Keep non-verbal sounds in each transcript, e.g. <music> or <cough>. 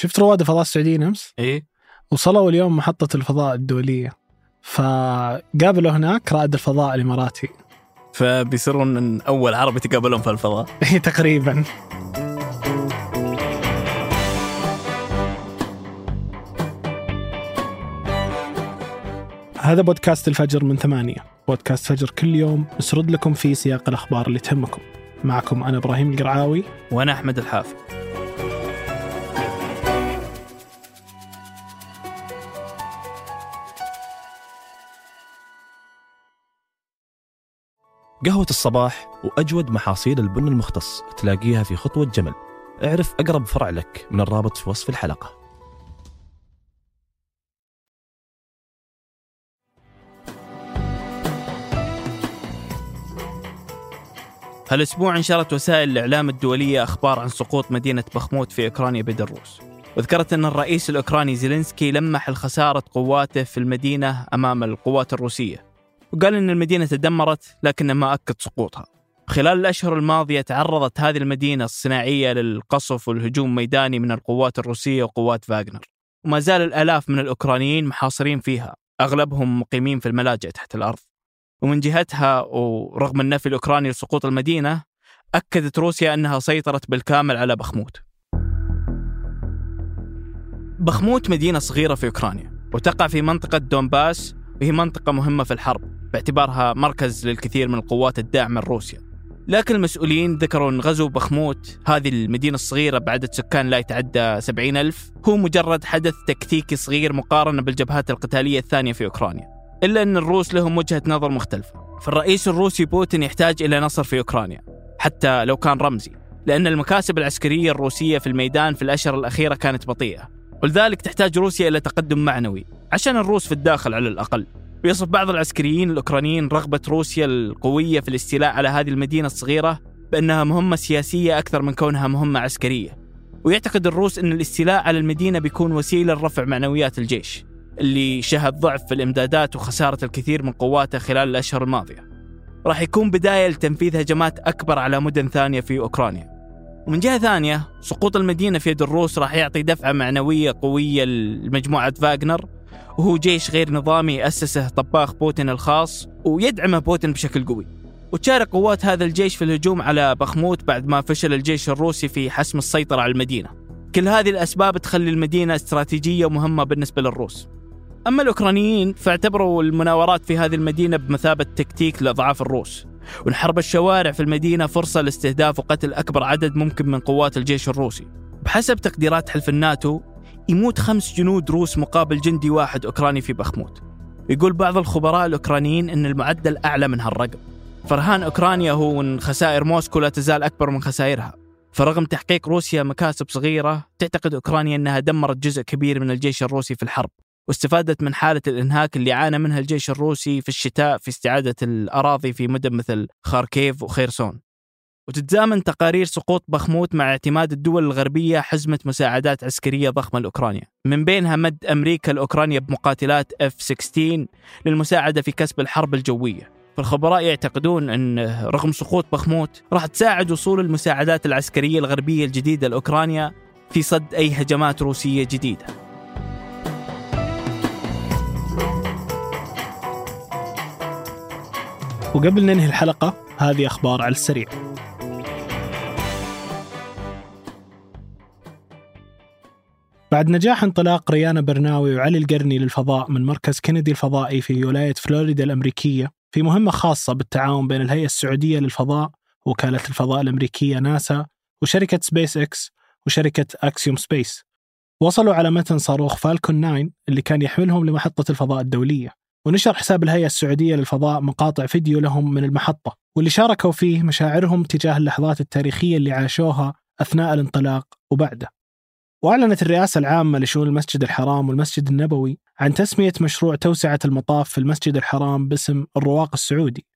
شفت رواد الفضاء السعوديين أمس؟ إيه. وصلوا اليوم محطة الفضاء الدولية. فقابلوا هناك رائد الفضاء الإماراتي. فبيصيرون أول عرب يتقابلون في الفضاء. <laughs> تقريبا. هذا بودكاست الفجر من ثمانية. بودكاست فجر كل يوم نسرد لكم فيه سياق الأخبار اللي تهمكم. معكم أنا إبراهيم القرعاوي. وأنا أحمد الحافظ. قهوة الصباح وأجود محاصيل البن المختص تلاقيها في خطوة جمل. اعرف أقرب فرع لك من الرابط في وصف الحلقة. هالأسبوع نشرت وسائل الإعلام الدولية أخبار عن سقوط مدينة بخموت في أوكرانيا بيد الروس وذكرت أن الرئيس الأوكراني زيلينسكي لمح لخساره قواته في المدينة أمام القوات الروسية. وقال إن المدينة تدمرت لكنه ما أكد سقوطها. خلال الأشهر الماضية تعرضت هذه المدينة الصناعية للقصف والهجوم ميداني من القوات الروسية وقوات فاغنر. وما زال الآلاف من الأوكرانيين محاصرين فيها أغلبهم مقيمين في الملاجئ تحت الأرض. ومن جهتها ورغم النفي الأوكراني لسقوط المدينة أكدت روسيا أنها سيطرت بالكامل على بخموت. بخموت مدينة صغيرة في أوكرانيا وتقع في منطقة دونباس وهي منطقة مهمة في الحرب. باعتبارها مركز للكثير من القوات الداعمة لروسيا. لكن المسؤولين ذكروا أن غزو بخموت هذه المدينة الصغيرة بعدد سكان لا يتعدى 70 ألف هو مجرد حدث تكتيكي صغير مقارنة بالجبهات القتالية الثانية في أوكرانيا. إلا أن الروس لهم وجهة نظر مختلفة. فالرئيس الروسي بوتين يحتاج إلى نصر في أوكرانيا حتى لو كان رمزي لأن المكاسب العسكرية الروسية في الميدان في الأشهر الأخيرة كانت بطيئة. ولذلك تحتاج روسيا إلى تقدم معنوي عشان الروس في الداخل على الأقل. ويصف بعض العسكريين الأوكرانيين رغبة روسيا القوية في الاستيلاء على هذه المدينة الصغيرة بأنها مهمة سياسية أكثر من كونها مهمة عسكرية ويعتقد الروس أن الاستيلاء على المدينة بيكون وسيلة لرفع معنويات الجيش اللي شهد ضعف في الإمدادات وخسارة الكثير من قواته خلال الأشهر الماضية. راح يكون بداية لتنفيذ هجمات أكبر على مدن ثانية في أوكرانيا. ومن جهة ثانية سقوط المدينة في يد الروس راح يعطي دفعة معنوية قوية لمجموعة فاغنر وهو جيش غير نظامي أسسه طباخ بوتين الخاص ويدعمه بوتين بشكل قوي. وتشارك قوات هذا الجيش في الهجوم على بخموت بعد ما فشل الجيش الروسي في حسم السيطرة على المدينة. كل هذه الأسباب تخلي المدينة استراتيجية ومهمه بالنسبة للروس. أما الأوكرانيين فاعتبروا المناورات في هذه المدينة بمثابة تكتيك لأضعاف الروس ونحرب الشوارع في المدينة فرصة لاستهداف وقتل أكبر عدد ممكن من قوات الجيش الروسي بحسب تقديرات حلف الناتو يموت خمس جنود روس مقابل جندي واحد أوكراني في بخموت. يقول بعض الخبراء الأوكرانيين أن المعدل أعلى من هالرقم. فرهان أوكرانيا هو أن خسائر موسكو لا تزال أكبر من خسائرها. فرغم تحقيق روسيا مكاسب صغيرة تعتقد أوكرانيا أنها دمرت جزء كبير من الجيش الروسي في الحرب واستفادت من حالة الإنهاك اللي عانى منها الجيش الروسي في الشتاء في استعادة الأراضي في مدن مثل خاركيف وخيرسون. وتتزامن تقارير سقوط بخموت مع اعتماد الدول الغربية حزمة مساعدات عسكرية ضخمة لأوكرانيا. من بينها مد أمريكا لأوكرانيا بمقاتلات F-16 للمساعدة في كسب الحرب الجوية. فالخبراء يعتقدون أن رغم سقوط بخموت راح تساعد وصول المساعدات العسكرية الغربية الجديدة لأوكرانيا في صد أي هجمات روسية جديدة. وقبل ننهي الحلقة هذه أخبار على السريع. بعد نجاح انطلاق ريانا برناوي وعلي القرني للفضاء من مركز كندي الفضائي في ولاية فلوريدا الأمريكية في مهمة خاصة بالتعاون بين الهيئة السعودية للفضاء وكالة الفضاء الأمريكية ناسا وشركة سبيس إكس وشركة أكسيوم سبيس وصلوا على متن صاروخ فالكون 9 اللي كان يحملهم لمحطة الفضاء الدولية. ونشر حساب الهيئة السعودية للفضاء مقاطع فيديو لهم من المحطة. واللي شاركوا فيه مشاعرهم تجاه اللحظات التاريخية اللي عاشوها أثناء الانطلاق وبعده. وأعلنت الرئاسة العامة لشؤون المسجد الحرام والمسجد النبوي عن تسمية مشروع توسعة المطاف في المسجد الحرام باسم الرواق السعودي.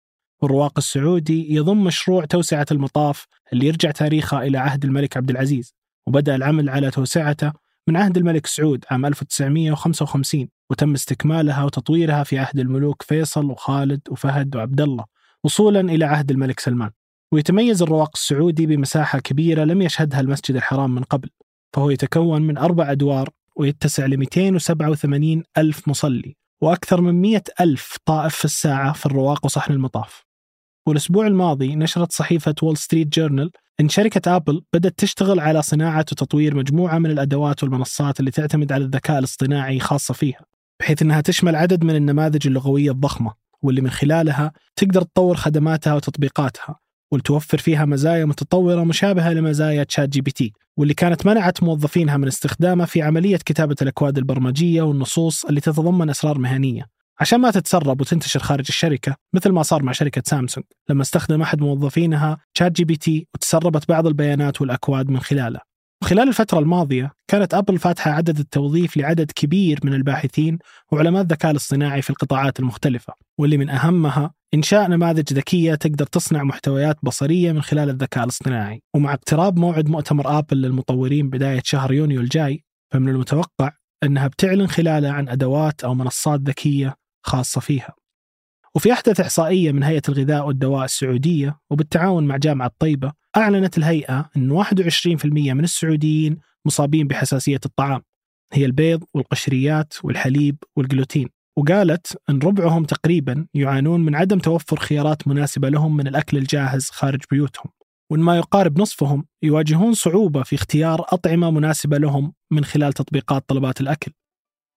والرواق السعودي يضم مشروع توسعة المطاف اللي يرجع تاريخه إلى عهد الملك عبد العزيز وبدأ العمل على توسعته من عهد الملك سعود عام 1955 وتم استكمالها وتطويرها في عهد الملوك فيصل وخالد وفهد وعبد الله وصولا إلى عهد الملك سلمان. ويتميز الرواق السعودي بمساحة كبيرة لم يشهدها المسجد الحرام من قبل. فهو يتكون من أربع أدوار ويتسع ل 287 ألف مصلي وأكثر من 100 ألف طائف في الساعة في الرواق وصحن المطاف. والأسبوع الماضي نشرت صحيفة وول ستريت جورنال إن شركة أبل بدأت تشتغل على صناعة وتطوير مجموعة من الأدوات والمنصات اللي تعتمد على الذكاء الاصطناعي خاصة فيها بحيث أنها تشمل عدد من النماذج اللغوية الضخمة واللي من خلالها تقدر تطور خدماتها وتطبيقاتها. والتوفر فيها مزايا متطورة مشابهة لمزايا تشات جي بي تي واللي كانت منعت موظفينها من استخدامه في عملية كتابة الأكواد البرمجية والنصوص اللي تتضمن أسرار مهنية. عشان ما تتسرب وتنتشر خارج الشركة مثل ما صار مع شركة سامسونج لما استخدم أحد موظفينها شات جي بي تي وتسربت بعض البيانات والأكواد من خلاله وخلال الفترة الماضية كانت أبل فاتحة عدد التوظيف لعدد كبير من الباحثين وعلماء الذكاء الاصطناعي في القطاعات المختلفة واللي من أهمها إنشاء نماذج ذكية تقدر تصنع محتويات بصرية من خلال الذكاء الاصطناعي. ومع اقتراب موعد مؤتمر آبل للمطورين بداية شهر يونيو الجاي فمن المتوقع أنها بتعلن خلاله عن أدوات أو منصات ذكية خاصة فيها. وفي أحدث إحصائية من هيئة الغذاء والدواء السعودية وبالتعاون مع جامعة طيبة أعلنت الهيئة أن 21% من السعوديين مصابين بحساسية الطعام. هي البيض والقشريات والحليب والجلوتين. وقالت أن ربعهم تقريبا يعانون من عدم توفر خيارات مناسبة لهم من الأكل الجاهز خارج بيوتهم. وأن ما يقارب نصفهم يواجهون صعوبة في اختيار أطعمة مناسبة لهم من خلال تطبيقات طلبات الأكل.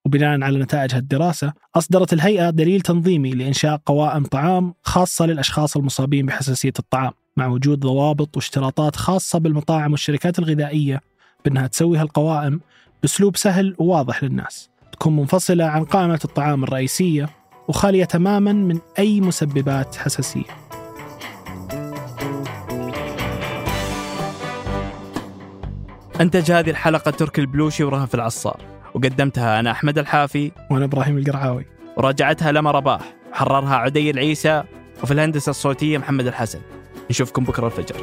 وبناء على نتائج هالدراسة أصدرت الهيئة دليل تنظيمي لإنشاء قوائم طعام خاصة للأشخاص المصابين بحساسية الطعام مع وجود ضوابط واشتراطات خاصة بالمطاعم والشركات الغذائية بأنها تسوي هالقوائم بأسلوب سهل وواضح للناس. تكون منفصلة عن قائمة الطعام الرئيسية وخالية تماما من أي مسببات حساسية. أنتج هذه الحلقة تركي البلوشي ورهف العصار. وقدمتها أنا أحمد الحافي وأنا إبراهيم القرعاوي. وراجعتها لما رباح. وحررها عدي العيسى وفي الهندسة الصوتية محمد الحسن. نشوفكم بكرة الفجر.